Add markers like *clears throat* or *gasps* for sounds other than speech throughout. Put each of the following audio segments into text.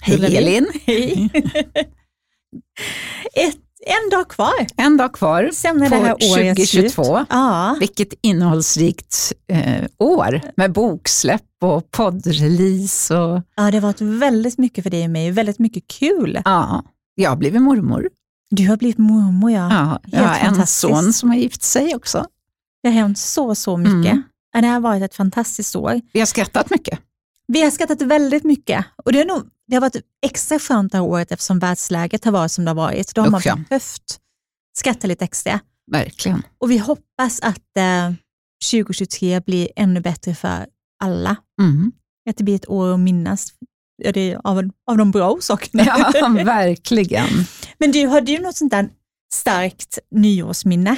Hej Elin! Hej. *laughs* Ett, en dag kvar. En dag kvar Sen är på det här året 2022. slut. Ja. Vilket innehållsrikt eh, år med boksläpp och poddrelease. Och, ja, det har varit väldigt mycket för dig och mig. Väldigt mycket kul. ja, jag har blivit mormor. Du har blivit mormor, ja. Ja, jag har en son som har gift sig också. Det har hänt så, så mycket. Mm. Det har varit ett fantastiskt år. Vi har skrattat mycket. Vi har skrattat väldigt mycket och det, är nog, det har varit extra skönt det här året eftersom världsläget har varit som det har varit. Då har man Usch, behövt skratta lite extra. Verkligen. Och vi hoppas att eh, 2023 blir ännu bättre för alla. Mm. Att det blir ett år att minnas ja, det av, av de bra sakerna. Ja, *laughs* verkligen. Men du, har du något sånt där starkt nyårsminne?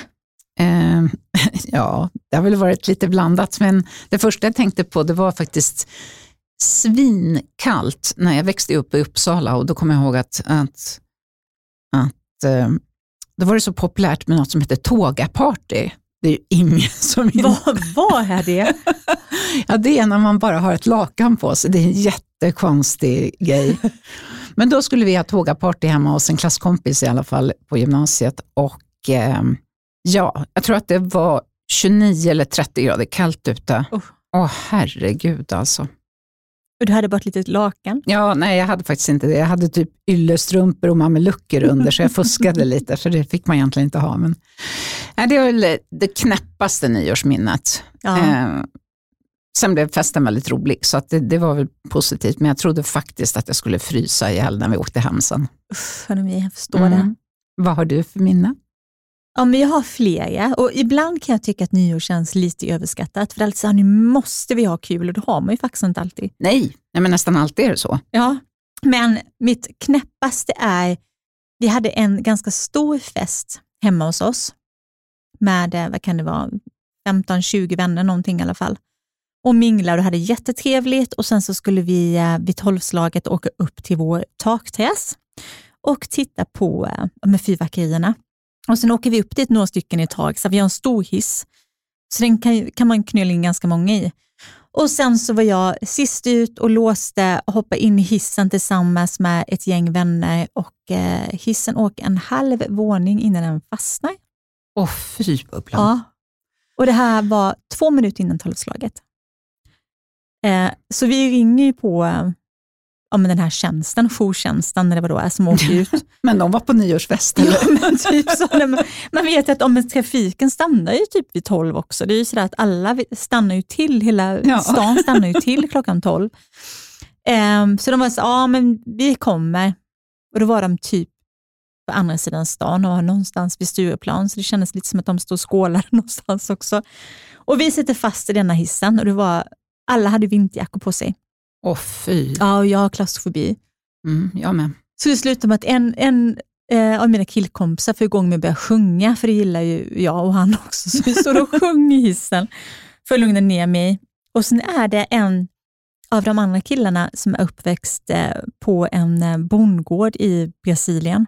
Eh, *laughs* ja, det har väl varit lite blandat, men det första jag tänkte på det var faktiskt svinkallt när jag växte upp i Uppsala och då kommer jag ihåg att, att, att eh, då var det så populärt med något som heter tågaparty. Det är ju ingen *laughs* som. Vad, vad är det? *laughs* Ja, det är när man bara har ett lakan på sig. Det är en jättekonstig grej. Men då skulle vi ha tågaparty hemma hos en klasskompis i alla fall på gymnasiet. Och eh, ja, jag tror att det var 29 eller 30 grader kallt ute. Åh Usch. herregud alltså. Och du hade bara ett litet lakan. Ja, nej jag hade faktiskt inte det. Jag hade typ yllestrumpor och mamelucker under så jag *laughs* fuskade lite för det fick man egentligen inte ha. Men, nej, det är väl det knäppaste nyårsminnet. Ja. Eh, sen blev festen väldigt rolig, så att det, det var väl positivt. Men jag trodde faktiskt att jag skulle frysa ihjäl när vi åkte hem sen. Uff, jag förstår Mm. det. Vad har du för minne? Ja, men jag har flera och ibland kan jag tycka att nyår känns lite överskattat. För det är alltid så här, nu måste vi ha kul och det har man ju faktiskt inte alltid. Nej, nej men nästan alltid är det så. Ja, men mitt knäppaste är, vi hade en ganska stor fest hemma hos oss med, eh, vad kan det vara, 15-20 vänner någonting i alla fall. Och minglade och hade jättetrevligt och sen så skulle vi eh, vid tolvslaget åka upp till vår takterrass och titta på eh, med fyrverkerierna. Och sen åker vi upp dit några stycken i tag, så vi har en stor hiss. Så den kan, kan man knöla in ganska många i. Och sen så var jag sist ut och låste och hoppade in i hissen tillsammans med ett gäng vänner och eh, hissen åker en halv våning innan den fastnar. Åh fy bubblan. Ja. Och det här var två minuter innan tolvslaget. Eh, så vi ringer på eh, ja, men den här tjänsten, jourtjänsten, eller vad det är, som åker ut. *laughs* Men de var på nyårsfest eller? Ja, men typ så. Men Man vet ju att om trafiken stannar ju typ vid 12 också. Det är ju sådär att alla stannar ju till, hela Ja. stan stannar ju till klockan 12. Ehm, så de var så ja men vi kommer. Och då var de typ på andra sidan stan och någonstans vid Stureplan, så det kändes lite som att de stod och skålade *laughs* någonstans också. Och vi sitter fast i denna hissen och det var, alla hade vinterjackor på sig. Åh fy. Ja, och jag har klaustrofobi. Mm, jag med. Så det slutade med att en, en eh, av mina killkompisar får igång mig att börja sjunga, för det gillar ju jag och han också. Så vi står och *laughs* sjunger i hissen för att lugna ner mig. Och sen är det en av de andra killarna som är uppväxt eh, på en eh, bondgård i Brasilien.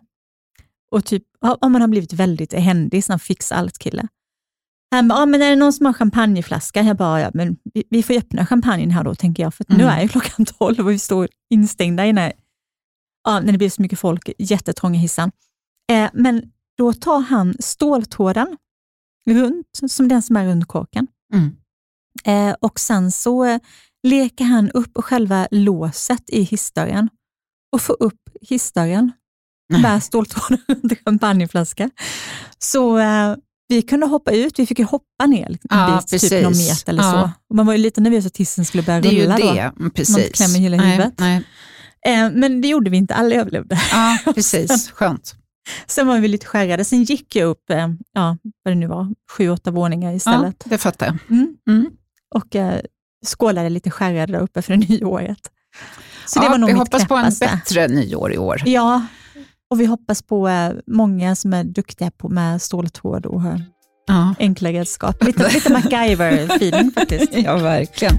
Och typ, ja, man har blivit väldigt händig, sån här fix allt-kille. Han bara, ja, men är det någon som har champagneflaska? Jag bara, ja, men vi, vi får öppna champagnen här då, tänker jag, för att nu Mm. är ju klockan *laughs* tolv och vi står instängda i den här ja, när det blir så mycket folk, jättetrånga hissen. Eh, men då tar han ståltråden runt, som den som är runt korken. Mm. Eh, och sen så eh, leker han upp själva låset i hissdörren och får upp hissdörren med ståltråden *laughs* runt en champagneflaska. Så eh, vi kunde hoppa ut, vi fick ju hoppa ner en Ja, bit, typ någon meter eller Ja. så. Man var ju lite nervös att hissen skulle börja Det är ju rulla då. det, mm, precis. klämmer hela Nej, huvudet. Nej. Eh, men det gjorde vi inte, alla överlevde. Ja, precis. *laughs* Skönt. Sen var vi lite skärrade. Sen gick jag upp, eh, ja, vad det nu var, sju, åtta våningar Ja, istället. det fattar jag. Mm. Mm. Och eh, skålade lite skärrade där uppe för det *laughs* nya året. Så det ja, var nog vi hoppas på en knäppaste. bättre nyår i år. Ja, och vi hoppas på eh, många som är duktiga på med ståltråd och Ja, enkla redskap. Lite, lite *laughs* MacGyver-feeling faktiskt. ja verkligen.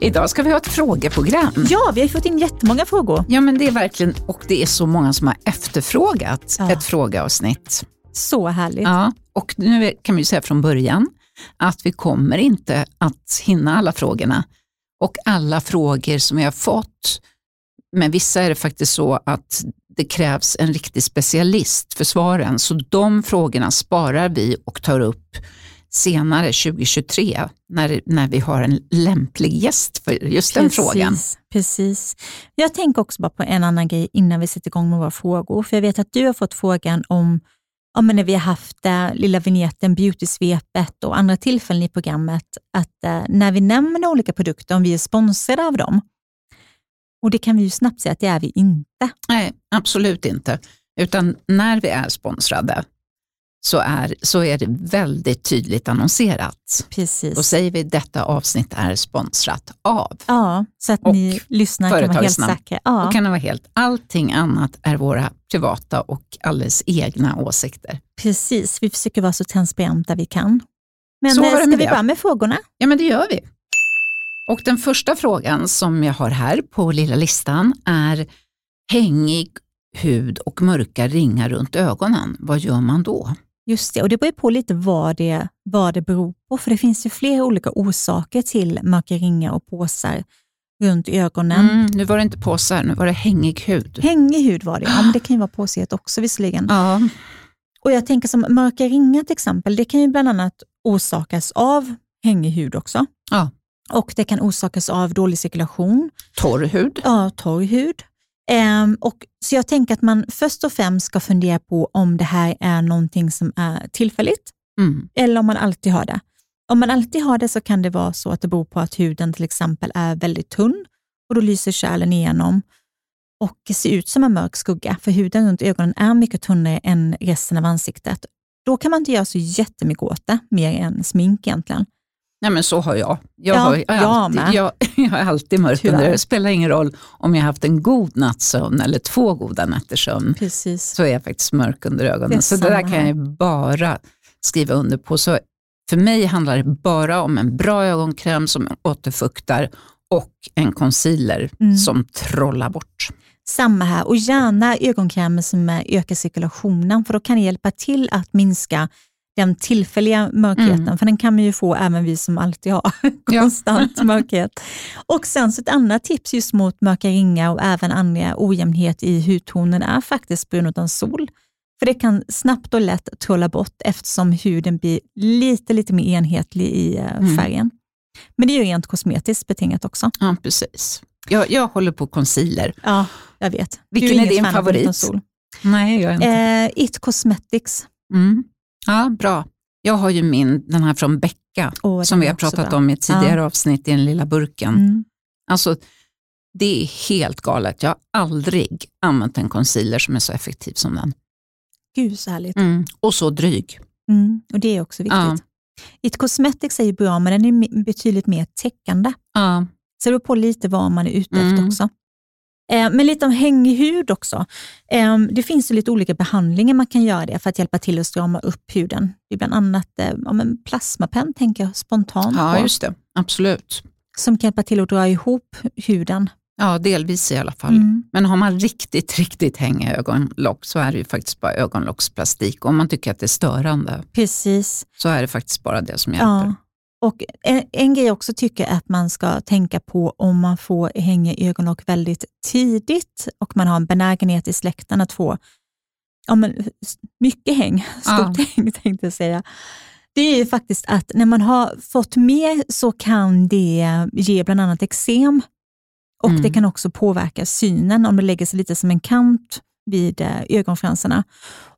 Idag ska vi ha ett frågeprogram. Ja, vi har fått in jättemånga frågor. Ja, men det är verkligen, och det är så många som har efterfrågat Ja. ett frågeavsnitt. Så härligt. Ja, och nu kan vi säga från början att vi kommer inte att hinna alla frågorna. Och alla frågor som vi har fått, men vissa är det faktiskt så att det krävs en riktig specialist för svaren, så de frågorna sparar vi och tar upp senare 2023 när, när vi har en lämplig gäst för just den frågan. Precis. Jag tänker också bara på en annan grej innan vi sätter igång med våra frågor. För Jag vet att du har fått frågan om ja, men när vi har haft eh, lilla vignetten, beautysvepet och andra tillfällen i programmet, att eh, när vi nämner olika produkter, om vi är sponsrade av dem, och det kan vi ju snabbt säga att det är vi inte. Nej, absolut inte. Utan när vi är sponsrade så är, så är det väldigt tydligt annonserat. Precis. Och säger vi detta avsnitt är sponsrat av. Ja, så att Och ni lyssnar kan vara helt säkra. Ja. Då kan det vara helt, allting annat är våra privata och alldeles egna åsikter. Precis, vi försöker vara så transparenta vi kan. Men Så eh, ska vi det. börja med frågorna? Ja, men det gör vi. Och den första frågan som jag har här på lilla listan är hängig hud och mörka ringar runt ögonen. Vad gör man då? Just det, och det beror på lite vad det, vad det beror på, för det finns ju flera olika orsaker till mörka ringar och påsar runt ögonen. Mm, nu var det inte påsar, nu var det hängig hud. Hängig hud var det, ja, men det *gasps* kan ju vara påsighet också visserligen. Ja, Och jag tänker som mörka ringar till exempel, det kan ju bland annat orsakas av hängig hud också. Ja. Och det kan orsakas av dålig cirkulation, torr hud. ja, torr hud. Ehm, och, så jag tänker att man först och främst ska fundera på om det här är någonting som är tillfälligt Mm. eller om man alltid har det. Om man alltid har det så kan det vara så att det beror på att huden till exempel är väldigt tunn och då lyser kärlen igenom och ser ut som en mörk skugga, för huden runt ögonen är mycket tunnare än resten av ansiktet. Då kan man inte göra så jättemycket åt det, mer än smink egentligen. Nej, men så har jag. Jag, Ja, har, jag, har jag alltid, med. jag, jag är alltid mörk Tyvärr. under. Det spelar ingen roll om jag har haft en god nattsömn eller två goda nätters sömn. Precis. så är jag faktiskt mörk under Det ögonen. är Så det där kan här. jag bara skriva under på. Så för mig handlar det bara om en bra ögonkräm som återfuktar och en concealer Mm. som trollar bort. Samma här och gärna ögonkrämer som ökar cirkulationen, för då kan det hjälpa till att minska den tillfälliga mörkheten, Mm. för den kan man ju få även vi som alltid har *laughs* Ja. konstant *laughs* mörkhet. Och sen så ett annat tips just mot mörka ringar och även andra ojämnhet i hudtonen är faktiskt brun utan sol. För det kan snabbt och lätt trolla bort eftersom huden blir lite, lite mer enhetlig i eh, Mm. färgen. Men det är ju rent kosmetiskt betingat också. Ja, precis. Jag, jag håller på concealer. Ja, jag vet. Vilken är din favorit? sol. Nej, jag är inte. Eh, It Cosmetics. Mm. Ja, bra. Jag har ju min, den här från Becka, Åh, som vi har pratat bra. om i ett tidigare avsnitt i den lilla burken. Mm. Alltså, det är helt galet. Jag har aldrig använt en concealer som är så effektiv som den. Gud så härligt. Mm. Och så dryg. Mm. Och det är också viktigt. Ja. It Cosmetics är ju bra, men den är betydligt mer täckande. Ja. Så det beror på lite vad man är ute Mm. efter också. Eh, men lite om hängig hud också. Eh, det finns lite olika behandlingar man kan göra det för att hjälpa till att strama upp huden. Det är bland annat eh, ja, men plasmapenn, tänker jag spontant ja, på, just det. Absolut. som kan hjälpa till att dra ihop huden. Ja, delvis i alla fall. Mm. Men har man riktigt, riktigt hängiga ögonlock så är det ju faktiskt bara ögonlocksplastik. Om man tycker att det är störande Precis. så är det faktiskt bara det som hjälper. Ja. Och en, en grej jag också tycker att man ska tänka på om man får hänga ögonlock väldigt tidigt och man har en benägenhet i släkten att få ja, men, mycket häng, *laughs* stort häng tänkte jag säga. Det är ju faktiskt att när man har fått mer så kan det ge bland annat eksem och Mm. det kan också påverka synen om det lägger sig lite som en kant vid eh, ögonfransarna.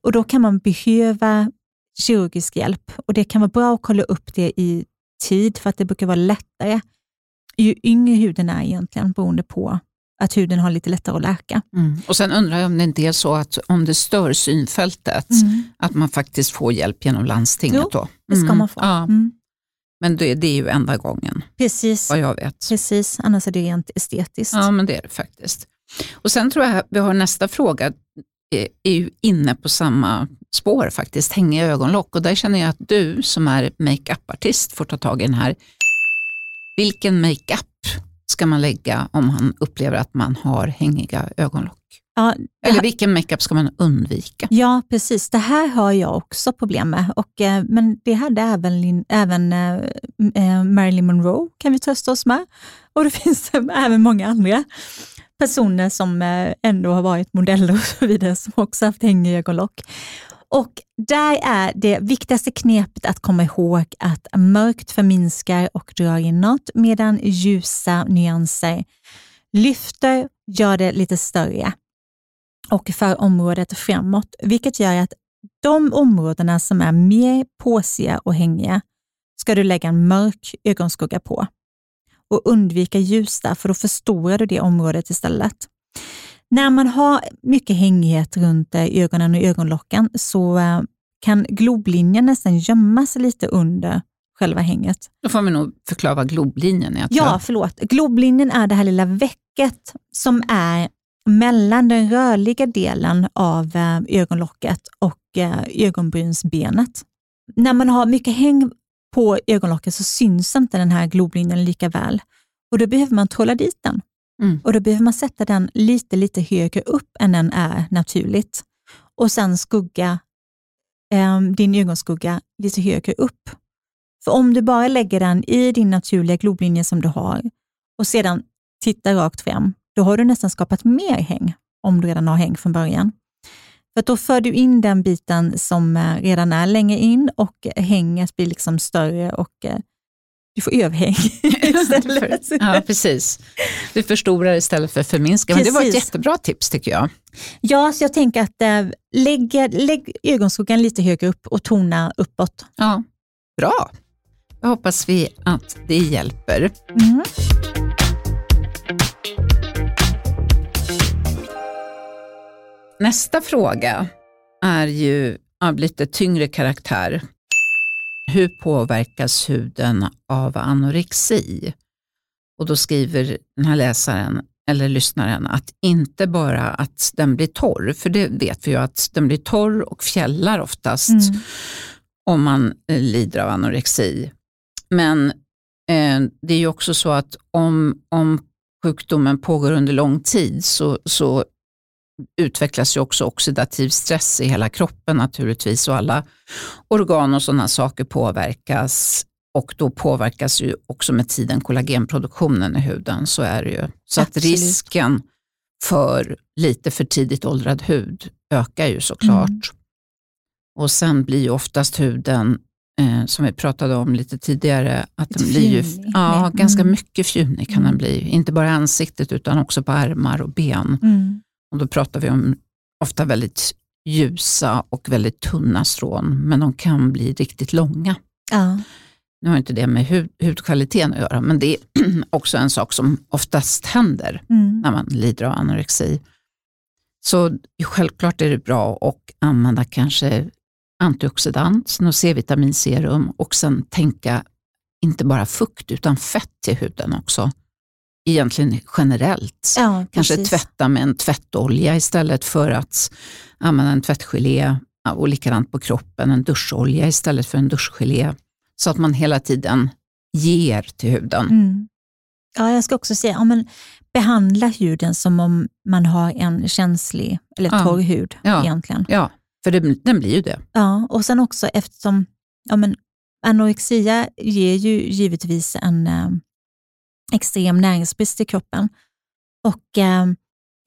Och Då kan man behöva kirurgisk hjälp och det kan vara bra att kolla upp det i tid för att det brukar vara lättare ju yngre huden är egentligen beroende på att huden har lite lättare att läka. Mm. Och Sen undrar jag om det inte är så att om det stör synfältet, att man faktiskt får hjälp genom landstinget Jo, då? Det ska Mm. man få. Ja, Mm. men det, det är ju enda gången, Precis, vad jag vet. precis, annars är det rent estetiskt. Ja, men det är det faktiskt. Och Sen tror jag vi har nästa fråga, är, är ju inne på samma spår faktiskt, hängiga ögonlock. Och där känner jag att du som är makeup-artist får ta tag i den här. Vilken makeup ska man lägga om man upplever att man har hängiga ögonlock? Ja, det Eller här- vilken makeup ska man undvika? Ja, precis. Det här har jag också problem med. Och, eh, men det hade även, även eh, eh, Marilyn Monroe, kan vi trösta oss med. Och det *laughs* finns även många andra personer som eh, ändå har varit modeller och så vidare, som också haft hängögonlock. Och där är det viktigaste knepet att komma ihåg att mörkt förminskar och drar inåt, medan ljusa nyanser lyfter, gör det lite större och för området framåt, vilket gör att de områdena som är mer påsiga och hängiga ska du lägga en mörk ögonskugga på och undvika ljusa, för då förstorar du det området istället. När man har mycket hängighet runt eh, ögonen och ögonlocken så eh, kan globlinjen nästan gömma sig lite under själva hänget. Då får vi nog förklara vad globlinjen är. Ja, förlåt. Globlinjen är det här lilla vecket som är mellan den rörliga delen av eh, ögonlocket och ögonbrynsbenet. När man har mycket häng på ögonlocket så syns inte den här globlinjen lika väl och då behöver man trolla dit den. Mm. Och då behöver man sätta den lite, lite högre upp än den är naturligt och sen skugga eh, din ögonskugga lite högre upp. För om du bara lägger den i din naturliga globlinje som du har och sedan tittar rakt fram, då har du nästan skapat mer häng om du redan har häng från början. För att då för du in den biten som eh, redan är längre in och hänget blir liksom större och eh, du får överhäng *laughs* istället. ja, precis. Du förstorar istället för förminskar. Men det var ett jättebra tips tycker jag. Ja, så jag tänker att äh, lägg, lägg ögonskuggan lite högre upp och tona uppåt. Ja, bra. Då hoppas vi att det hjälper. Mm. Nästa fråga är ju av lite tyngre karaktär. Hur påverkas huden av anorexi? Och då skriver den här läsaren eller lyssnaren att inte bara att den blir torr, för det vet vi ju att den blir torr och fjällar oftast Mm. om man eh, lider av anorexi. Men eh, det är ju också så att om, om sjukdomen pågår under lång tid så, så utvecklas ju också oxidativ stress i hela kroppen naturligtvis och alla organ och sådana saker påverkas och då påverkas ju också med tiden kollagenproduktionen i huden, så är det ju. Så att Absolut. risken för lite för tidigt åldrad hud ökar ju såklart. Mm. Och sen blir ju oftast huden, eh, som vi pratade om lite tidigare, att den Lite blir ju, fjunig. ja, Mm. ganska mycket fjunig kan Mm. den bli. Inte bara i ansiktet utan också på armar och ben. Mm. Och då pratar vi om ofta väldigt ljusa och väldigt tunna strån, men de kan bli riktigt långa. Ja. Nu har inte det med hud, hudkvaliteten att göra, men det är *clears throat* också en sak som oftast händer Mm. när man lider av anorexi. Så självklart är det bra att använda kanske antioxidant, C-vitaminserum och sen tänka inte bara fukt utan fett till huden också. Egentligen generellt. Ja, Kanske tvätta med en tvättolja istället för att använda en tvättgelé och likadant på kroppen, en duscholja istället för en duschgelé. Så att man hela tiden ger till huden. Mm. Ja, jag ska också säga, ja, men behandla huden som om man har en känslig eller Ja. torr hud Ja. egentligen. Ja, för det, den blir ju det. Ja, och sen också eftersom ja, men anorexia ger ju givetvis en eh, extrem näringsbrist i kroppen. Och eh,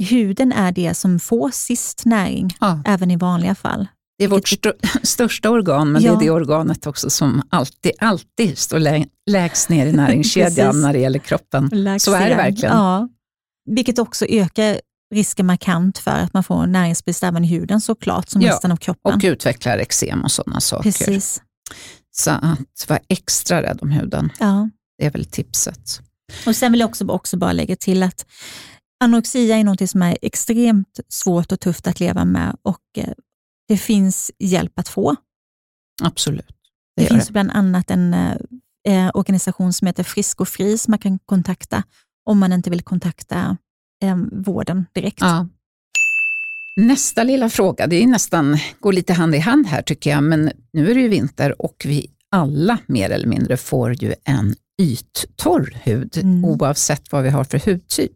huden är det som får sist näring, Ja. även i vanliga fall. Det är vårt stö- *laughs* största organ, men Ja. det är det organet också som alltid, alltid står lä- lägst ner i näringskedjan *laughs* när det gäller kroppen. Så är det verkligen. Ja, vilket också ökar risken markant för att man får näringsbrist även i huden såklart, som Ja, resten av kroppen. Och utvecklar eksem och sådana saker. Precis. Så att vara extra rädd om huden, Ja. det är väl tipset. Och Sen vill jag också, också bara lägga till att anorexia är något som är extremt svårt och tufft att leva med och eh, det finns hjälp att få. Absolut. Det, Det finns det. bland annat en eh, eh, organisation som heter Frisk och Fri som man kan kontakta om man inte vill kontakta eh, vården direkt. Ja. Nästa lilla fråga, det är nästan, går lite hand i hand här tycker jag, men nu är det ju vinter och vi alla mer eller mindre får ju en yttorr hud Mm. oavsett vad vi har för hudtyp.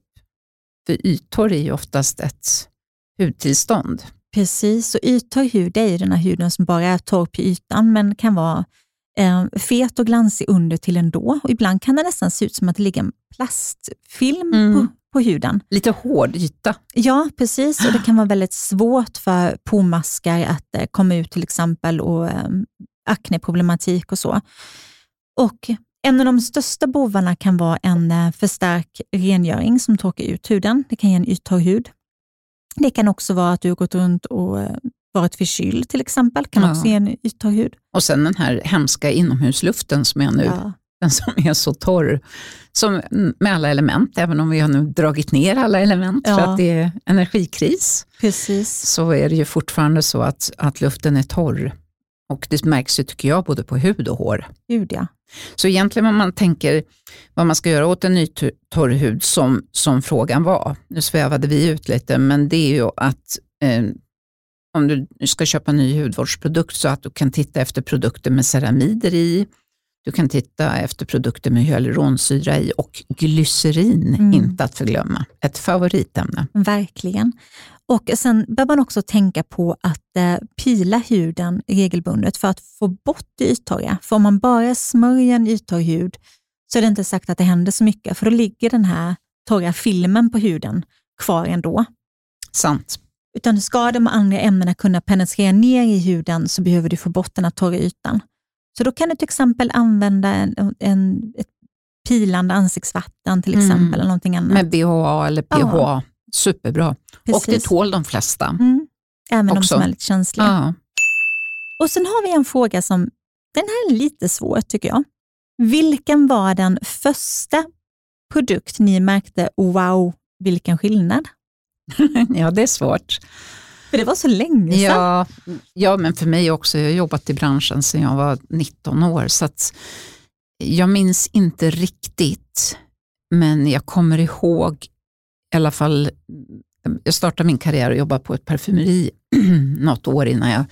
För yttorr är ju oftast ett hudtillstånd. Precis, och yttorr hud är ju den här huden som bara är torr på ytan, men kan vara eh, fet och glansig under till ändå. Och ibland kan det nästan se ut som att det ligger en plastfilm Mm. på, på huden. Lite hård yta. Ja, precis. Och det kan vara väldigt svårt för pormaskar att eh, komma ut till exempel och eh, akneproblematik och så. Och en av de största bovarna kan vara en eh, för stark rengöring som torkar ut huden. Det kan ge en yttorr hud. Det kan också vara att du har gått runt och eh, varit förkyld till exempel. kan Ja. också ge en yttorr hud. Och sen den här hemska inomhusluften som är nu, Ja. den som är så torr. Som med alla element, även om vi har nu dragit ner alla element för Ja. att det är energikris, Precis. så är det ju fortfarande så att, att luften är torr. Och det märks ju, tycker jag, både på hud och hår. Hud, ja. Så egentligen om man tänker vad man ska göra åt en ny t- torr hud som, som frågan var, nu svävade vi ut lite, men det är ju att eh, om du ska köpa en ny hudvårdsprodukt så att du kan titta efter produkter med ceramider i, du kan titta efter produkter med hyaluronsyra i och glycerin, Mm. inte att förglömma. Ett favoritämne. Verkligen. Och sen bör man också tänka på att eh, pila huden regelbundet för att få bort det yttorriga. För om man bara smörjer en yttorr hud så är det inte sagt att det händer så mycket, för då ligger den här torra filmen på huden kvar ändå. Sant. Utan ska de andra ämnena kunna penetrera ner i huden så behöver du få bort den här torra ytan. Så då kan du till exempel använda en, en, ett pilande ansiktsvatten till Mm. exempel, eller någonting annat. Med BHA eller PHA, superbra. Och det Precis. tål de flesta. Mm. Även de också. som är lite känsliga. Ja. Och sen har vi en fråga som, den här är lite svår tycker jag. Vilken var den första produkt ni märkte, wow, vilken skillnad? *laughs* ja, det är svårt. För det var så länge sedan. Ja, ja, men för mig också. Jag har jobbat i branschen sedan jag var 19 år, så jag minns inte riktigt, men jag kommer ihåg i alla fall, jag startade min karriär och jobbade på ett parfymeri *clears throat* något år innan jag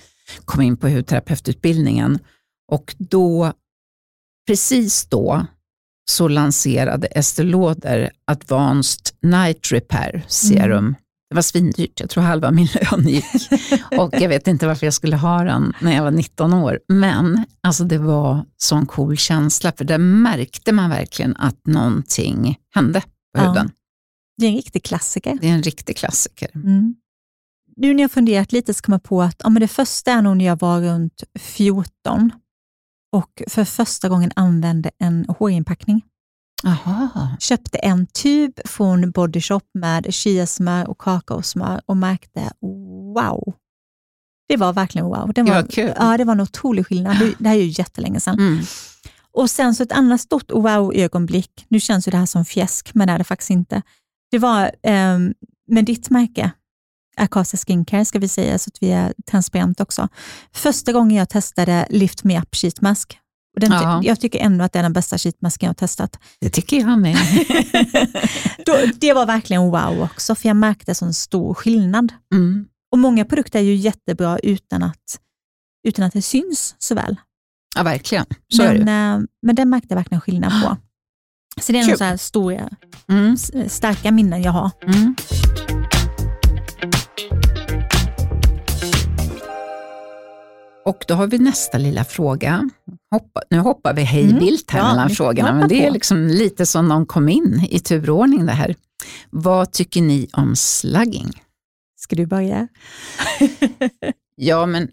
kom in på hudterapeututbildningen. Och då, precis då, så lanserade Estée Lauder Advanced Night Repair Serum. Det var svindyrt, jag tror halva min *laughs* lön gick. Och jag vet inte varför jag skulle ha den när jag var 19 år. Men alltså det var sån cool känsla, för där märkte man verkligen att någonting hände på Ja. huden. Det är en riktig klassiker. Det är en riktig klassiker. Mm. Nu när jag funderat lite så kom jag på att ja, men det första är nog när jag var runt 14 och för första gången använde en hårinpackning. Aha. Köpte en tub från Body Shop med chiasmör och kakaosmör och märkte wow. Det var verkligen wow. Det var, kul. Ja, det var en otrolig skillnad. Det, här är ju jättelänge sedan. Mm. Och sen så ett annat stort wow-ögonblick. Nu känns ju det här som fjäsk, men det är det faktiskt inte. Det var ehm, med ditt märke, Arcasa Skincare, ska vi säga, så att vi är transparenta också. Första gången jag testade Lift Me Up Sheet Mask. Och den, Ja. Jag tycker ändå att det är den bästa sheetmasken jag har testat. Det tycker jag med. *laughs* Då, det var verkligen wow också, för jag märkte sån stor skillnad. Mm. Och Många produkter är ju jättebra utan att, utan att det syns så väl. Ja, verkligen. Så är men, det. eh, men den märkte jag verkligen skillnad på. Så det är så här stora, Mm. s- starka minnen jag har. Mm. Och då har vi nästa lilla fråga. Hoppa, nu hoppar vi hej Mm. här Ja, mellan vi frågorna, men det är liksom lite som de kom in i turordning det här. Vad tycker ni om slugging? Ska du börja? *laughs* Ja, men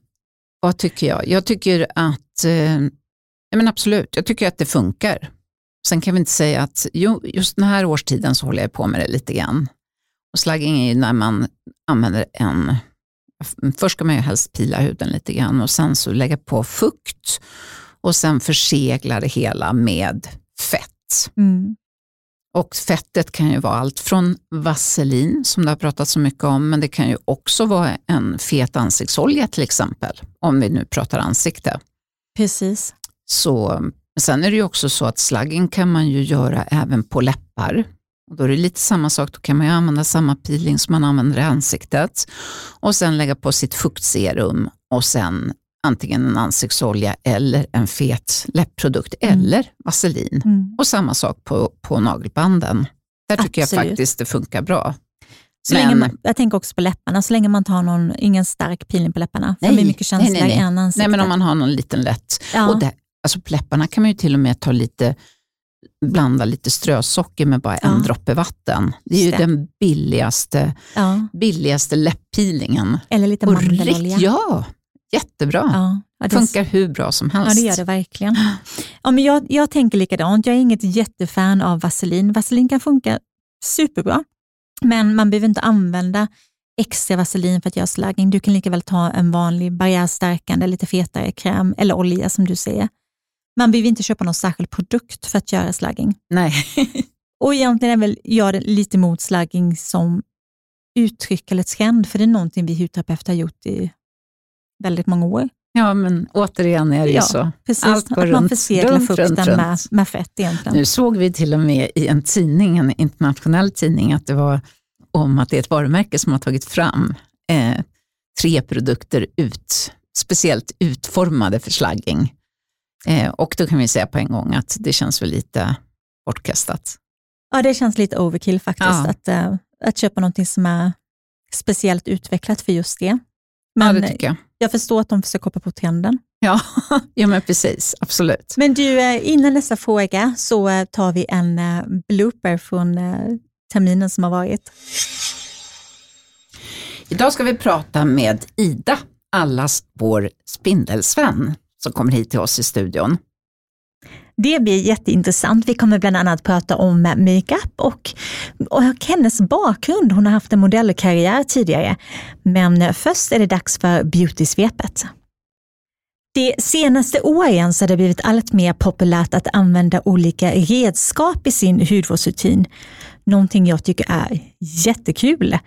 vad tycker jag? Jag tycker att, eh, ja, men absolut, jag tycker att det funkar. Sen kan vi inte säga att, jo, just den här årstiden så håller jag på med det lite grann. Och slugging är ju när man använder en, först ska man ju helst pila huden lite grann och sen så lägga på fukt och sen försegla det hela med fett. Mm. Och fettet kan ju vara allt från vaselin, som det har pratats så mycket om, men det kan ju också vara en fet ansiktsolja till exempel, om vi nu pratar ansikte. Precis. Så, sen är det ju också så att slugging kan man ju göra även på läppar. Och då är det lite samma sak, då kan man ju använda samma peeling som man använder i ansiktet och sen lägga på sitt fuktserum och sen antingen en ansiktsolja eller en fet läppprodukt Mm. eller vaselin. Mm. Och samma sak på, på nagelbanden. Där tycker jag Absolut. faktiskt det funkar bra. Så Men- länge man, jag tänker också på läpparna, så länge man tar någon, ingen stark peeling på läpparna. Nej, de är mycket nej, nej, känsligare nej. än ansiktet. Nej, men om man har någon liten lätt. ja. Och det, alltså på läpparna kan man ju till och med ta lite, blanda lite strösocker med bara en Ja. droppe vatten. Det är ju Just det. den billigaste, ja. billigaste läpppeelingen. Eller lite mandelolja. ja, jättebra. Ja, ja, det, Funkar hur bra som helst. ja, det gör det verkligen. Ja, men jag, jag tänker likadant. Jag är inget jättefan av vaselin. Vaselin kan funka superbra, men man behöver inte använda extra vaselin för att göra slagging. Du kan lika väl ta en vanlig barriärstärkande, lite fetare kräm eller olja som du säger. Man behöver inte köpa någon särskild produkt för att göra slagging. Nej. *laughs* Och egentligen är väl jag lite emot slagging som uttryck eller trend, för det är någonting vi hudterapeuter har gjort i väldigt många år. Ja, men återigen är det ju Ja, så. Precis, Allt går att man runt, förseglar runt, fukten runt, runt. Med, med fett egentligen. Nu såg vi till och med i en tidning, en internationell tidning, att det var om att det är ett varumärke som har tagit fram eh, tre produkter ut, speciellt utformade för slagging. Eh, och då kan vi säga på en gång att det känns väl lite bortkastat. Ja, det känns lite overkill faktiskt, Ja. att, eh, att köpa någonting som är speciellt utvecklat för just det. ja, Men det tycker jag. Jag förstår att de försöker hoppa på trenden. Ja, *laughs* ja men precis, absolut. Men du, eh, innan nästa fråga så eh, tar vi en eh, blooper från terminen som har varit. Idag ska vi prata med Ida, allas vår spindelsvän, som kommer hit till oss i studion. Det blir jätteintressant. Vi kommer bland annat prata om makeup och, och hennes bakgrund. Hon har haft en modellkarriär tidigare. Men först är det dags för beautysvepet. De senaste åren så har det blivit allt mer populärt att använda olika redskap i sin hudvårdsrutin. Någonting jag tycker är jättekul.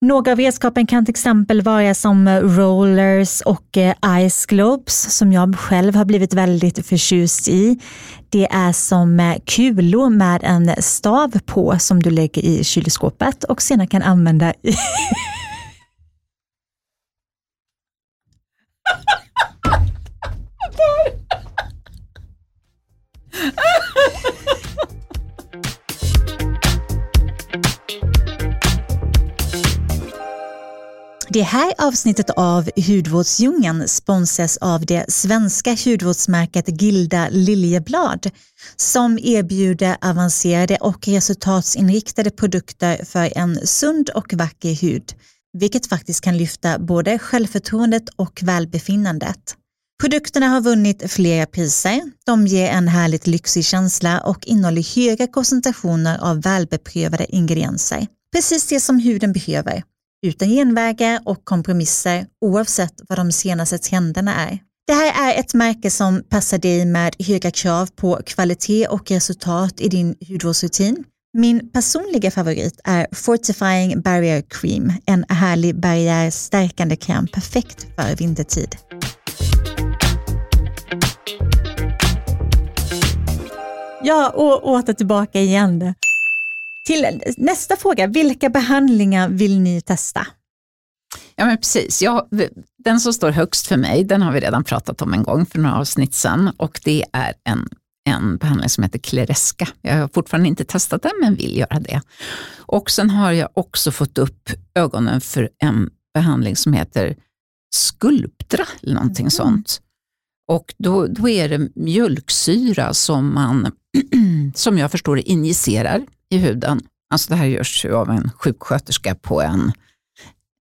Några av redskapen kan till exempel vara som eh, rollers och eh, ice globes som jag själv har blivit väldigt förtjust i. Det är som eh, kulor med en stav på som du lägger i kylskåpet och senare kan använda i *laughs* Det här avsnittet av Hudvårdsdjungeln sponsras av det svenska hudvårdsmärket Gilda Liljeblad som erbjuder avancerade och resultatsinriktade produkter för en sund och vacker hud, vilket faktiskt kan lyfta både självförtroendet och välbefinnandet. Produkterna har vunnit flera priser, de ger en härligt lyxig känsla och innehåller höga koncentrationer av välbeprövade ingredienser. Precis det som huden behöver utan genvägar och kompromisser oavsett vad de senaste trenderna är. Det här är ett märke som passar dig med höga krav på kvalitet och resultat i din hudvårdsrutin. Min personliga favorit är Fortifying Barrier Cream, en härlig barriärstärkande kräm perfekt för vintertid. Ja, och åter tillbaka igen. Till nästa fråga, vilka behandlingar vill ni testa? Ja, men precis. Ja, den som står högst för mig, den har vi redan pratat om en gång för några avsnitt sedan och det är en, en behandling som heter Klereska. Jag har fortfarande inte testat den men vill göra det. Och sen har jag också fått upp ögonen för en behandling som heter Sculptra eller någonting Mhm. sånt. Och då, då är det mjölksyra som man, *clears throat* som jag förstår det, injicerar i huden. Alltså det här görs ju av en sjuksköterska på en,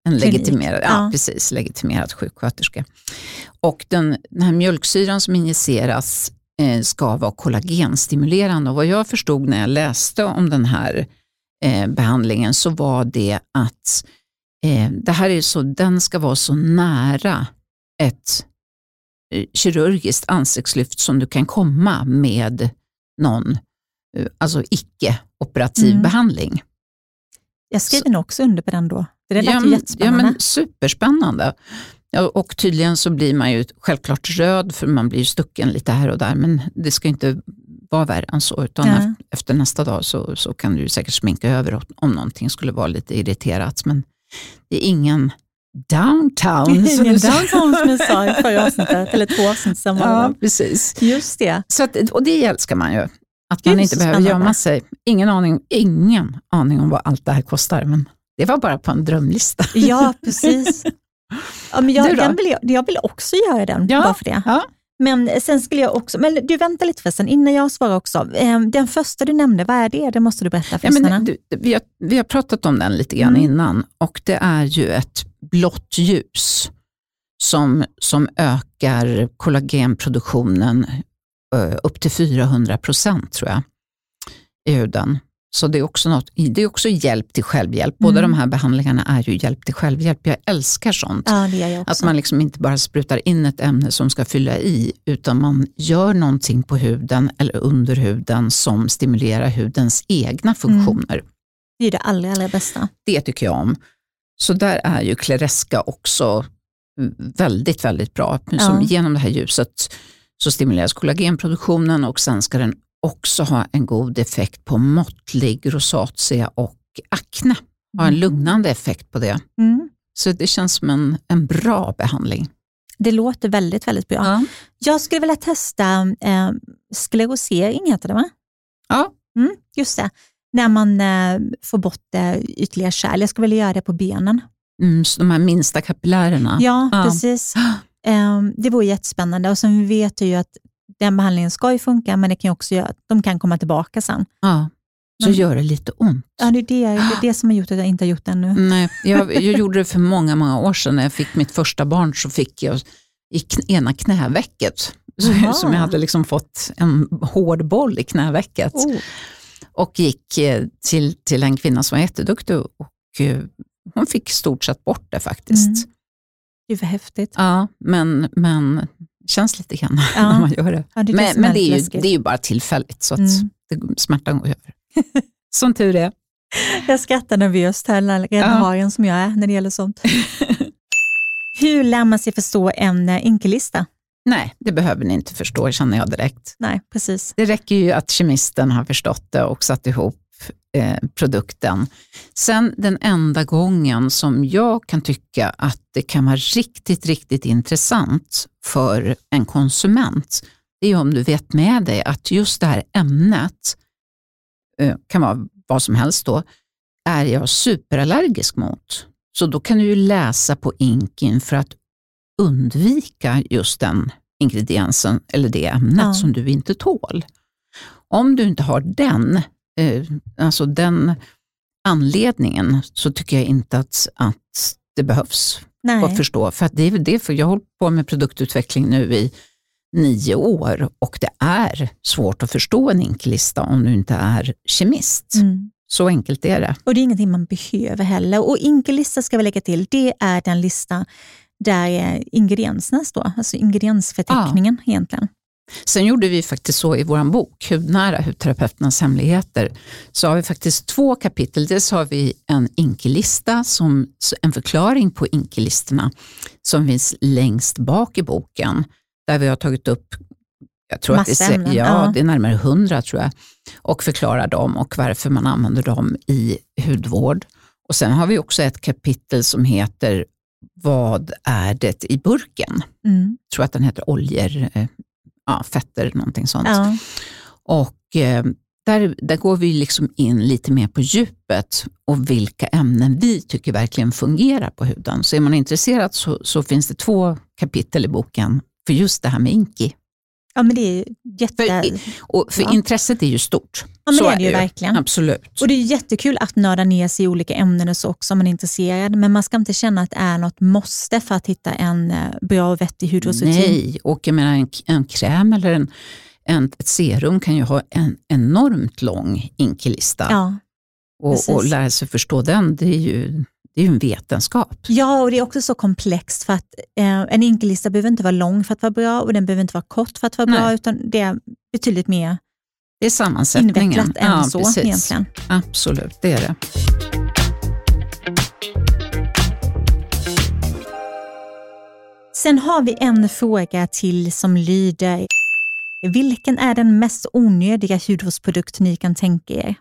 en legitimerad, ja, Ja. precis, legitimerad sjuksköterska. Och den, den här mjölksyran som injiceras eh, ska vara kollagenstimulerande. Och vad jag förstod när jag läste om den här eh, behandlingen så var det att eh, det här är så, den ska vara så nära ett eh, kirurgiskt ansiktslyft som du kan komma med någon eh, alltså icke-operativ Mm. behandling. Jag skriver nog också under på den då. Det lät ja, ju men, ja, jättespännande. men superspännande. Och tydligen så blir man ju självklart röd för man blir ju stucken lite här och där men det ska inte vara värre än så utan Ja. ef- efter nästa dag så, så kan du säkert sminka över om någonting skulle vara lite irriterat men det är ingen downtown. som Ingen du sa. downtown som jag sa i förra avsnittet, *laughs* eller två avsnitt det Ja, precis. Just det. Så att, och det älskar man ju. Att man inte behöver spännande. gömma sig. Ingen aning, ingen aning om vad allt det här kostar. Men Det var bara på en drömlista. Ja, *laughs* precis. Ja, men jag, den vill jag, jag vill också göra den, Ja. bara för det. Ja. Men sen skulle jag också, men du vänta lite förresten, innan jag svarar också. Eh, Den första du nämnde, vad är det? Det måste du berätta för Ja, lyssnarna. men du, vi, har, vi har pratat om den lite grann Mm. innan och det är ju ett blått ljus som, som ökar kollagenproduktionen eh, upp till 400 procent tror jag i huden. Så det är också, något, det är också hjälp till självhjälp. Båda Mm. de här behandlingarna är ju hjälp till självhjälp. Jag älskar sånt. Ja, jag Att man liksom inte bara sprutar in ett ämne som ska fylla i, utan man gör någonting på huden eller under huden som stimulerar hudens egna funktioner. Det är det allra, allra bästa. Det tycker jag om. Så där är ju Klereska också väldigt, väldigt bra. Som Ja. Genom det här ljuset så stimuleras kollagenproduktionen och sen ska den också ha en god effekt på måttlig rosacea och akne. Ha en lugnande effekt på det. Mm. Så det känns som en, en bra behandling. Det låter väldigt, väldigt bra. Ja. Jag skulle vilja testa eh, sklerosering, heter det va? Ja. Mm, just det. När man eh, får bort eh, ytterligare kärl. Jag skulle vilja göra det på benen. Mm, så de här minsta kapillärerna. Ja, Ja. precis. *gasps* Eh, det vore jättespännande och sen vet jag ju att den behandlingen ska ju funka, men det kan också göra att de kan komma tillbaka sen. Ja. Så Men- gör det lite ont. Ja, det är det, det, är det som har gjort att jag inte har gjort det ännu. Nej, jag, *laughs* jag gjorde det för många, många år sedan. När jag fick mitt första barn så fick jag i kn- ena knävecket. Så, Jaha. som jag hade liksom fått en hård boll i knävecket. Oh. Och gick eh, till, till en kvinna som var jätteduktig och eh, hon fick stort sett bort det faktiskt. Mm. Gud vad häftigt. Ja, men, men känns lite grann Ja. när man gör det. Ja, det är det men men det, är ju, det är ju bara tillfälligt så att Mm. det, smärtan går över. *laughs* Som tur är. *laughs* Jag skrattar nervöst här, redan Ja. har en som jag är när det gäller sånt. *laughs* Hur lär man sig förstå en eh, inkellista? Nej, det behöver ni inte förstå känner jag direkt. Nej, precis. Det räcker ju att kemisten har förstått det och satt ihop eh, produkten. Sen den enda gången som jag kan tycka att det kan vara riktigt, riktigt intressant för en konsument, det är om du vet med dig att just det här ämnet, eh, kan vara vad som helst då, är jag superallergisk mot. Så då kan du ju läsa på inkin för att undvika just den ingrediensen eller det ämnet Ja. som du inte tål. Om du inte har den, alltså den anledningen så tycker jag inte att, att det behövs Nej. att förstå. För att det det, för jag har hållit på med produktutveckling nu i nio år och det är svårt att förstå en inkellista om du inte är kemist. Mm. Så enkelt är det. Och det är ingenting man behöver heller. Och inkellista ska vi lägga till, det är den lista där eh, ingredienserna står, alltså ingrediensförteckningen egentligen. Sen gjorde vi faktiskt så i vår bok, Hudnära, hudterapeuternas hemligheter, så har vi faktiskt två kapitel. Dels har vi en inkellista, som, en förklaring på inkellistorna som finns längst bak i boken, där vi har tagit upp jag tror att det, är, ja. det är närmare hundra tror jag, och förklarar dem och varför man använder dem i hudvård. Och Sen har vi också ett kapitel som heter Vad är det i burken? Mm. Jag tror att den heter oljor, eh, ja, fetter, någonting sånt. Ja. Och eh, där, där går vi liksom in lite mer på djupet och vilka ämnen vi tycker verkligen fungerar på huden. Så är man intresserad så, så finns det två kapitel i boken för just det här med inki. Ja, men det är jätte... För, och för Ja. intresset är ju stort. Ja, men så det är det ju verkligen. Absolut. Och det är jättekul att nörda ner sig i olika ämnen och så också om man är intresserad, men man ska inte känna att det är något måste för att hitta en eh, bra och vettig hudvårdsrutin. Nej, och jag menar en, en kräm eller en, en, ett serum kan ju ha en enormt lång inkilista. Ja. och, och lära sig förstå den, det är ju, det är ju en vetenskap. ja, och det är också så komplext för att eh, en inkellista behöver inte vara lång för att vara bra och den behöver inte vara kort för att vara bra, Nej. utan det är betydligt mer Det är sammansättningen. invecklat än ja, så precis. egentligen. Absolut, det är det. Sen har vi en fråga till som lyder, vilken är den mest onödiga hudvårdsprodukt ni kan tänka er?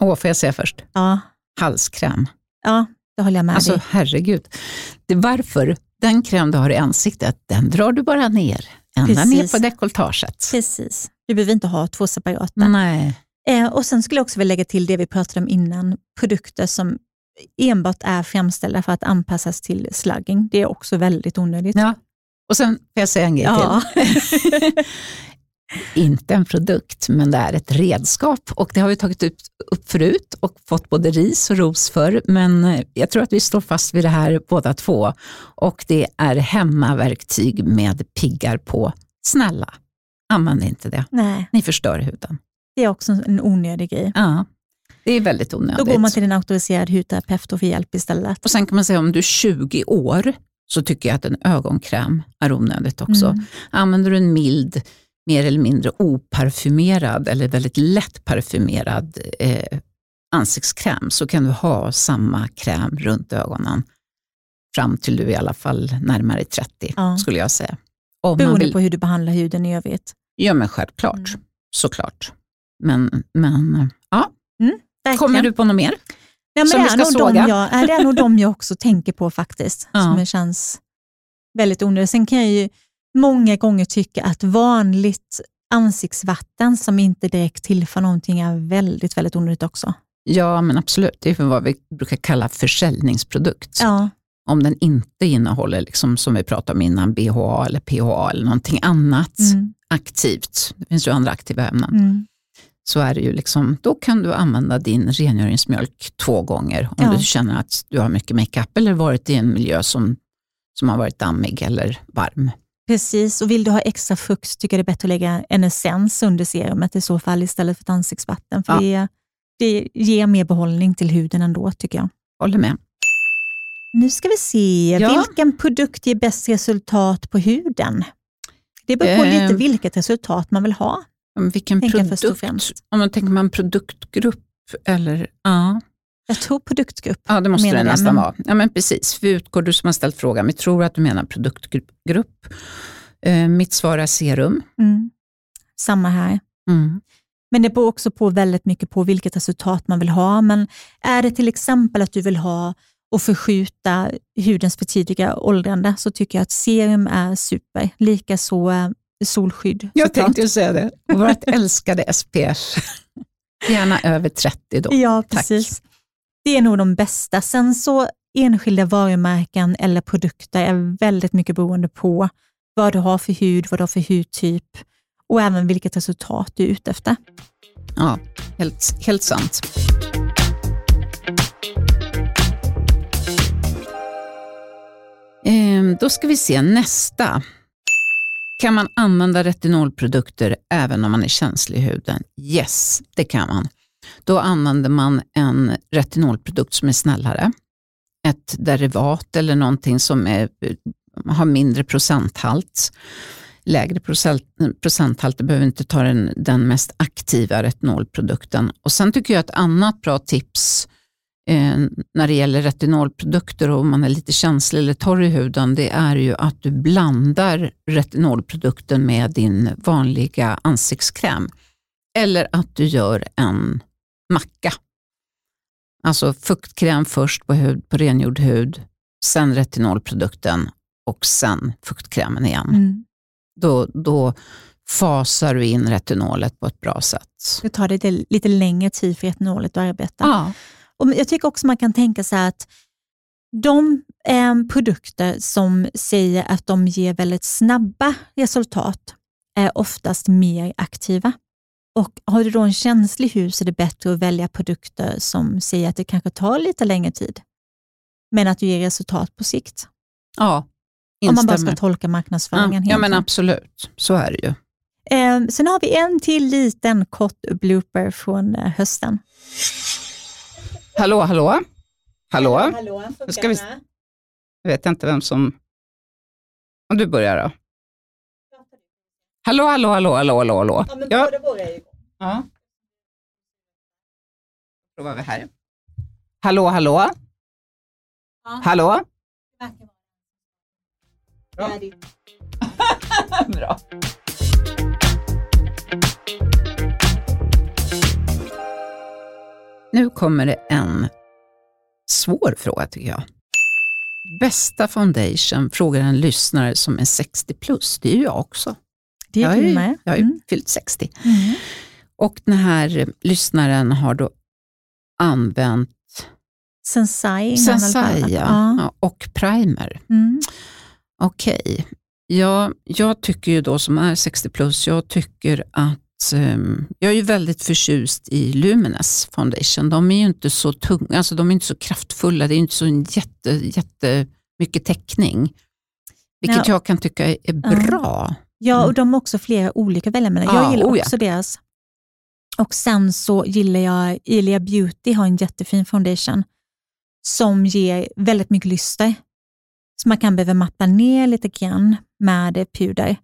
Åh, får jag säga först? Ja, Halskräm. ja det håller jag med Alltså dig. herregud. Det, varför? Den kräm du har i ansiktet, den drar du bara ner. Ända Precis. ner på dekolletaget. Precis. Du behöver inte ha två separata. Nej. Eh, och Sen skulle jag också vilja lägga till det vi pratade om innan, produkter som enbart är framställda för att anpassas till slugging. Det är också väldigt onödigt. Ja. Och sen får jag säga en grej Ja. till. *laughs* Inte en produkt, men det är ett redskap. Och det har vi tagit upp, upp förut och fått både ris och ros för. Men eh, jag tror att vi står fast vid det här båda två. Och det är hemmaverktyg med piggar på. Snälla, använd inte det. Nej, Ni förstör huden. det är också en onödig grej. Ja, det är väldigt onödigt. Då går man till en auktoriserad hudterapeut och får hjälp istället. Och sen kan man säga om du är 20 år så tycker jag att en ögonkräm är onödigt också. Mm. Använder du en mild, mer eller mindre oparfymerad eller väldigt lätt parfymerad eh, ansiktskräm så kan du ha samma kräm runt ögonen fram till du i alla fall närmare 30 Ja. skulle jag säga. Om Beroende vill, på hur du behandlar huden i övrigt. ja men självklart, Mm. såklart. Men, men ja, Verkligen. kommer du på något mer? Ja, men som det, vi är ska såga? de jag, ja, det är nog de jag också tänker på faktiskt, *laughs* Ja. som känns väldigt onödigt. Sen kan jag ju många gånger tycka att vanligt ansiktsvatten som inte direkt tillför någonting är väldigt, väldigt onödigt också. Ja, men absolut. Det är vad vi brukar kalla försäljningsprodukt. Ja, Om den inte innehåller, liksom, som vi pratade om innan, BHA eller PHA eller någonting annat mm, aktivt, det finns ju andra aktiva ämnen, mm. så är det ju liksom, då kan du använda din rengöringsmjölk två gånger om Ja. du känner att du har mycket makeup eller varit i en miljö som, som har varit dammig eller varm. Precis, och vill du ha extra fukt tycker jag det är bättre att lägga en essens under serumet i så fall istället för ett ansiktsvatten. För Ja. det, det ger mer behållning till huden ändå tycker jag. Håller med. Nu ska vi se, Ja. vilken produkt ger bäst resultat på huden? Det beror på Eh. lite vilket resultat man vill ha. Vilken och produkt? Om man tänker man produktgrupp eller, ja. Jag tror produktgrupp. Ja, det måste menar det nästan men- vara. Ja, men precis. Vi utgår, du som har ställt frågan, vi tror att du menar produktgrupp. Eh, mitt svar är serum. Mm. Samma här. Mm. Men det beror också på väldigt mycket på vilket resultat man vill ha. Men är det till exempel att du vill ha och förskjuta hudens för tidiga åldrande så tycker jag att serum är super. Likaså eh, solskydd. Jag såklart. tänkte säga det. Vårt *laughs* älskade SPF. Gärna över 30 då. Ja, Tack. Det är nog de bästa. Sen så enskilda varumärken eller produkter är väldigt mycket beroende på vad du har för hud, vad du har för hudtyp och även vilket resultat du är ute efter. Ja, helt, helt sant. Ehm, då ska vi se nästa. Kan man använda retinolprodukter även om man är känslig i huden? Yes, det kan man. Då använder man en retinolprodukt som är snällare. Ett derivat eller någonting som är, eh, har mindre procenthalt. Lägre procent, procenthalt, du behöver inte ta den, den mest aktiva retinolprodukten. Och Sen tycker jag ett annat bra tips eh, när det gäller retinolprodukter och om man är lite känslig eller torr i huden, det är ju att du blandar retinolprodukten med din vanliga ansiktskräm. Eller att du gör en macka. Alltså fuktkräm först på, hud, på rengjord hud, sen retinolprodukten och sen fuktkrämen igen. Mm. Då, då fasar du in retinolet på ett bra sätt. Det tar lite, lite längre tid för retinolet att arbeta. Ja. Och jag tycker också man kan tänka sig att de eh, produkter som säger att de ger väldigt snabba resultat är oftast mer aktiva. Och Har du då en känslig hud så är det bättre att välja produkter som säger att det kanske tar lite längre tid, men att du ger resultat på sikt. ja, Om man bara ska instämmer. tolka marknadsföringen. Ja, ja, men absolut. Så är det ju. Eh, sen har vi en till liten kort blooper från eh, hösten. Hallå, hallå? Hallå? Hallå, ska vi- Jag vet inte vem som... Om du börjar då. Hallå, hallå, hallå, hallå, hallå, hallå. Ja, ja. Provar vi här. Hallå, hallå? Ja. Hallå? Bra. *laughs* Bra. Nu kommer det en svår fråga tycker jag. Bästa foundation frågar en lyssnare som är 60 plus. Det är ju jag också. Det jag är är du med. Jag har ju Mm. fyllt 60. Mm. Och den här lyssnaren har då använt Sensai. Sensai ja. Ja, och primer. Mm. Okej. Ja, jag tycker ju då som är 60 plus, jag tycker att ehm, jag är ju väldigt förtjust i Lumines foundation. De är ju inte så tunga, alltså de är inte så kraftfulla, det är inte så jätte, jätte mycket täckning. Vilket Ja. jag kan tycka är bra. Ja, Mm. och de har också flera olika välja mellan. Ja, Jag gillar oh ja. också deras. Och sen så gillar jag Ilia Beauty, har en jättefin foundation som ger väldigt mycket lyster. Så man kan behöva matta ner lite grann med puder.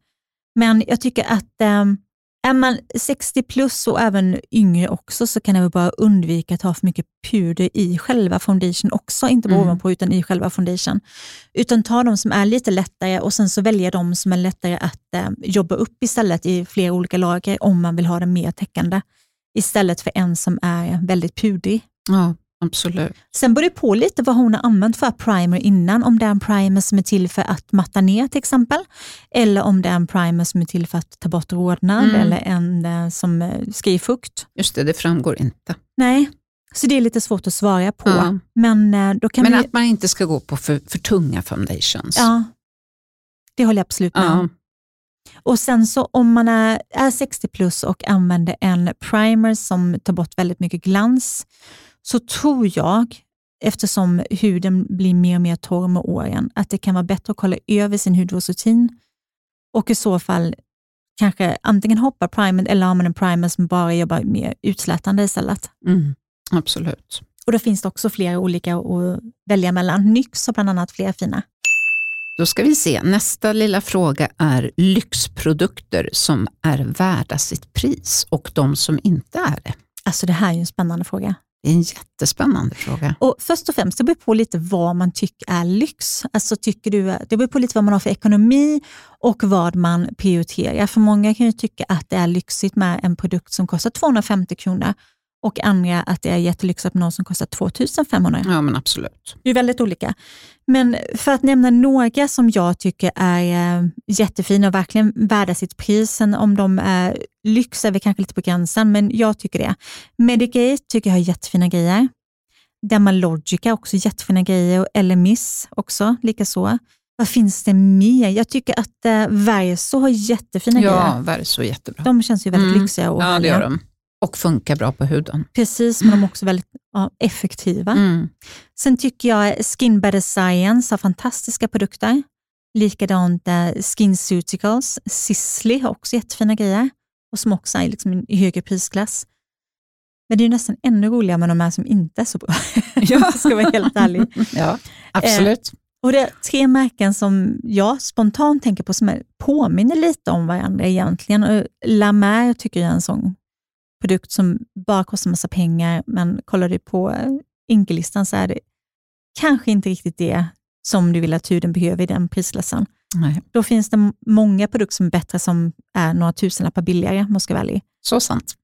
Men jag tycker att ehm, är man 60 plus och även yngre också så kan jag väl bara undvika att ha för mycket puder i själva foundation också, inte bara Mm. ovanpå utan i själva foundation. Utan ta de som är lite lättare och sen så välja de som är lättare att eh, jobba upp istället i flera olika lager om man vill ha det mer täckande. Istället för en som är väldigt pudrig. Ja, absolut. Sen beror det på lite vad hon har använt för primer innan. Om det är en primer som är till för att matta ner till exempel. Eller om det är en primer som är till för att ta bort rodnad Mm. eller en eh, som eh, ska ge fukt. Just det, det framgår inte. Nej, så det är lite svårt att svara på. Ja. Men eh, då kan Men vi... att man inte ska gå på för, för tunga foundations. Ja, det håller jag absolut med om. Ja. Och sen så om man är, är 60 plus och använder en primer som tar bort väldigt mycket glans, så tror jag, eftersom huden blir mer och mer torr med åren, att det kan vara bättre att kolla över sin hudvårdsrutin och i så fall kanske antingen hoppa primer eller har man en primer som bara jobbar mer utslätande istället. Mm, absolut. Och Då finns det också flera olika att välja mellan. NYX har bland annat flera fina. Då ska vi se, nästa lilla fråga är lyxprodukter som är värda sitt pris och de som inte är det. Alltså det här är ju en spännande fråga. Det är en jättespännande fråga. Och Först och främst, det beror på lite vad man tycker är lyx. Alltså tycker du, det beror på lite vad man har för ekonomi och vad man prioriterar. För många kan ju tycka att det är lyxigt med en produkt som kostar 250 kronor och andra att det är jättelyxigt med någon som kostar 2500. Ja men absolut. Det är väldigt olika. Men för att nämna några som jag tycker är eh, jättefina och verkligen värda sitt pris, sen om de är lyx är vi kanske lite på gränsen, men jag tycker det. Medicate tycker jag har jättefina grejer. Dermalogica också jättefina grejer och Elemis också likaså. Vad finns det mer? Jag tycker att eh, Verso har jättefina Ja, grejer. Verso är jättebra. De känns ju väldigt Mm. lyxiga och Ja det gör de. Och funkar bra på huden. Precis, men de är också väldigt ja, effektiva. Mm. Sen tycker jag Skin Better Science har fantastiska produkter. Likadant eh, SkinCeuticals. Sisley har också jättefina grejer och som också är liksom i högre prisklass. Men det är nästan ännu roligare med de här som inte är så bra. *laughs* jag ska vara helt ärlig. *laughs* Ja, absolut. Och det är tre märken som jag spontant tänker på som är, påminner lite om varandra egentligen. Och La Mer tycker jag är en sån produkt som bara kostar massa pengar, men kollar du på eh, Inkelistan så är det kanske inte riktigt det som du vill att huden behöver i den prisklassen. Nej, Då finns det många produkter som är bättre som är några tusenlappar billigare, ärlig. så sant.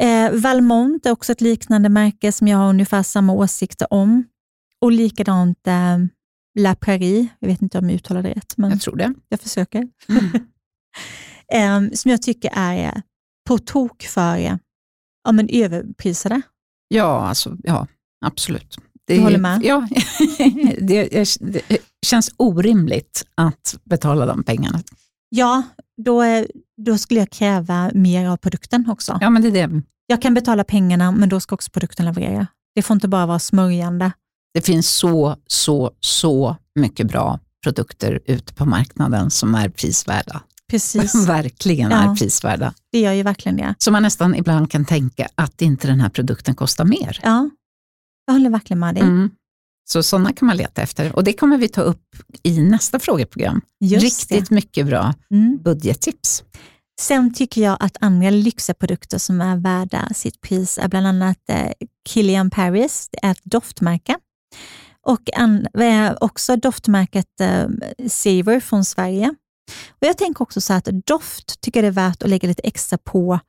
Eh, Valmont är också ett liknande märke som jag har ungefär samma åsikter om. Och likadant eh, La Prairie, jag vet inte om jag uttalade det rätt, men Jag tror det. jag försöker. Mm. *laughs* eh, som jag tycker är eh, på tok för eh, ja, men överprisade. Ja, alltså, ja absolut. Det, Du håller med? Ja, *laughs* det, det känns orimligt att betala de pengarna. Ja, då, då skulle jag kräva mer av produkten också. Ja, men det är det. Jag kan betala pengarna, men då ska också produkten leverera. Det får inte bara vara smörjande. Det finns så, så, så mycket bra produkter ute på marknaden som är prisvärda. Precis, *laughs* Verkligen Ja. är prisvärda. det gör ju verkligen det. Så man nästan ibland kan tänka att inte den här produkten kostar mer. Ja, jag håller verkligen med dig. Mm. Så sådana kan man leta efter och det kommer vi ta upp i nästa frågeprogram. Just Riktigt mycket bra det. Mm. budgettips. Sen tycker jag att andra lyxiga produkter som är värda sitt pris är bland annat eh, Kilian Paris, det är ett doftmärke. Och an, eh, också doftmärket eh, Savor från Sverige. Och Jag tänker också så att doft tycker jag det är värt att lägga lite extra på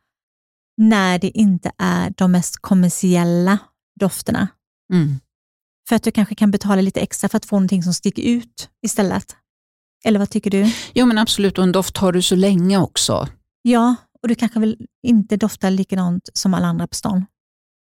när det inte är de mest kommersiella dofterna. Mm. För att du kanske kan betala lite extra för att få någonting som sticker ut istället. Eller vad tycker du? Jo men absolut, och en doft har du så länge också. Ja, och du kanske vill inte dofta likadant som alla andra på stan.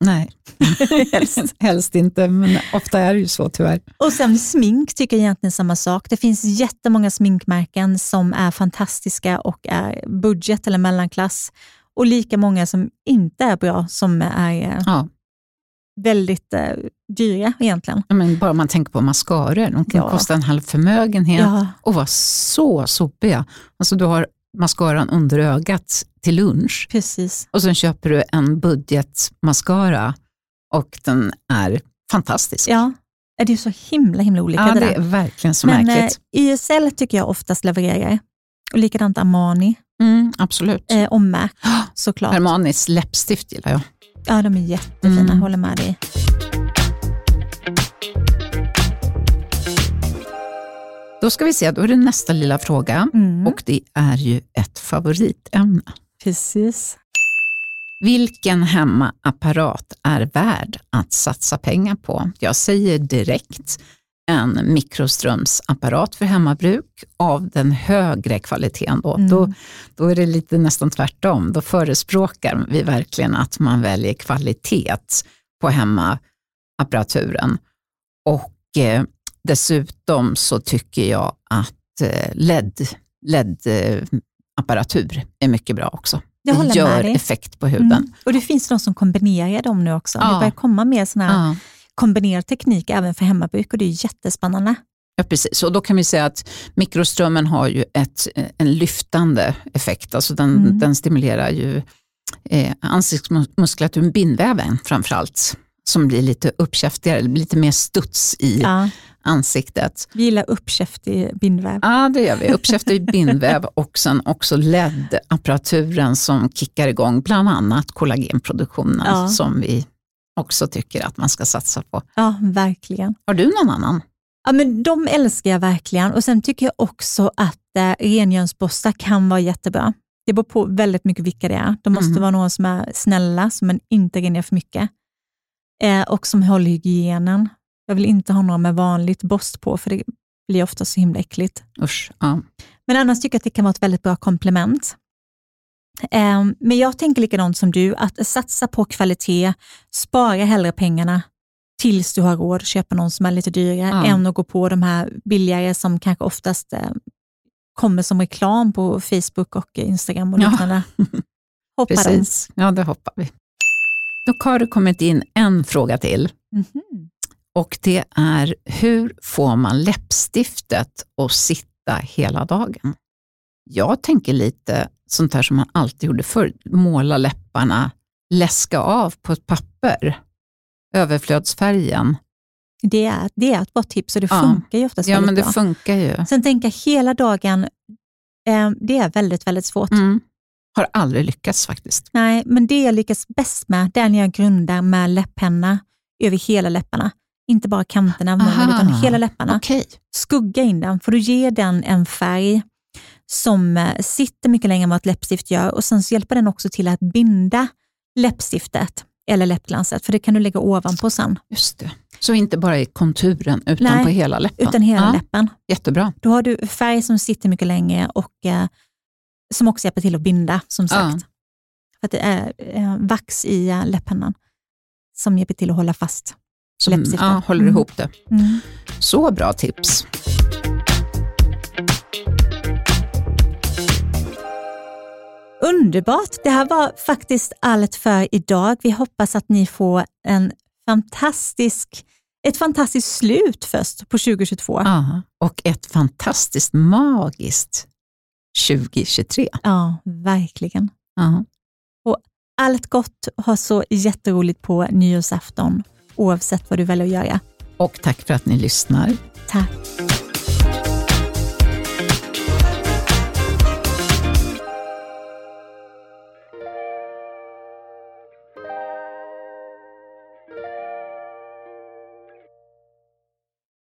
Nej, *laughs* helst, helst inte, men ofta är det ju så tyvärr. Och sen smink tycker jag egentligen samma sak. Det finns jättemånga sminkmärken som är fantastiska och är budget eller mellanklass och lika många som inte är bra, som är eh, Ja. väldigt eh, dyra egentligen. Ja, Men bara man tänker på mascaror, de kan Ja. kosta en halv förmögenhet Ja, och vara så sopiga. Alltså du har mascaran under ögat till lunch precis. och sen köper du en budgetmascara och den är fantastisk. Ja, det är så himla himla olika Ja, det det är verkligen så Men märkligt. eh, YSL tycker jag oftast levererar. Och likadant Armani, Mm, absolut. eh, och MAC *gasps* såklart. Hermanis läppstift gillar jag. Ja, de är jättefina, Mm. håller med dig. Då ska vi se, då är det nästa lilla fråga Mm, och det är ju ett favoritämne. precis. Vilken hemmaapparat är värd att satsa pengar på? Jag säger direkt en mikroströmsapparat för hemmabruk av den högre kvaliteten. Då. Mm. Då, då är det lite nästan tvärtom. Då förespråkar vi verkligen att man väljer kvalitet på hemmaapparaturen. Och eh, dessutom så tycker jag att eh, LED, LED-apparatur är mycket bra också. Jag håller det med gör dig. effekt på huden. Mm. Och det finns de som kombinerar dem nu också. Ja. Det börjar komma mer här Ja. kombinerad teknik även för hemmabruk och det är jättespännande. Ja, precis. Och då kan vi säga att mikroströmmen har ju ett, eh, en lyftande effekt. Alltså den, Mm. den stimulerar ju eh, ansiktsmuskulaturen, bindväven framförallt, som blir lite uppkäftigare, lite mer studs i Ja. Ansiktet. Vi gillar uppkäftig bindväv. Ja, det gör vi. Uppkäftig bindväv *laughs* och sen också LED-apparaturen som kickar igång bland annat kollagenproduktionen Ja. som vi också tycker att man ska satsa på. Ja, verkligen. Har du någon annan? Ja, men de älskar jag verkligen och sen tycker jag också att eh, rengöringsborstar kan vara jättebra. Det beror på väldigt mycket vilka det är. De måste Mm. vara några som är snälla, som inte rengör för mycket eh, och som håller hygienen. Jag vill inte ha några med vanligt borst på, för det blir ofta så himla äckligt. Usch, ja. Men annars tycker jag att det kan vara ett väldigt bra komplement. Eh, Men jag tänker likadant som du, att satsa på kvalitet, spara hellre pengarna tills du har råd att köpa någon som är lite dyrare, Ja. än att gå på de här billigare som kanske oftast eh, kommer som reklam på Facebook och Instagram och Ja. liknande. *laughs* Hoppa den. Precis, ja det hoppar vi. Då har det kommit in en fråga till Mhm. Och det är hur får man läppstiftet att sitta hela dagen? Jag tänker lite sånt här som man alltid gjorde förr, måla läpparna, läska av på ett papper, överflödsfärgen. Det, är, det är ett bra tips och det Ja. funkar ju oftast Ja väldigt men det bra. funkar ju. Sen tänka hela dagen, eh, det är väldigt, väldigt svårt. Mm. Har aldrig lyckats faktiskt. Nej, men det jag lyckas bäst med, det är när jag grundar med läpppenna över hela läpparna. Inte bara kanterna av munnen, Aha. utan hela läpparna. Okej. Skugga in den, för då ger den en färg som eh, sitter mycket längre än vad ett läppstift gör och sen så hjälper den också till att binda läppstiftet eller läppglanset, för det kan du lägga ovanpå sen, Just det. Så inte bara i konturen utan Nej, på hela läppen. utan hela ja, läppen. Jättebra. Då har du färg som sitter mycket längre och eh, som också hjälper till att binda, som sagt. Ja. För att det är eh, vax i eh, läppennan som hjälper till att hålla fast. Som, Läppstiftet. ja, håller Mm. ihop det. Mm. Så bra tips. Underbart! Det här var faktiskt allt för idag. Vi hoppas att ni får en fantastisk, ett fantastiskt slut först på 2022. Ja, och ett fantastiskt magiskt 2023. Ja, verkligen. Ja. Allt gott, ha så jätteroligt på nyårsafton oavsett vad du väljer att göra. Och tack för att ni lyssnar. Tack!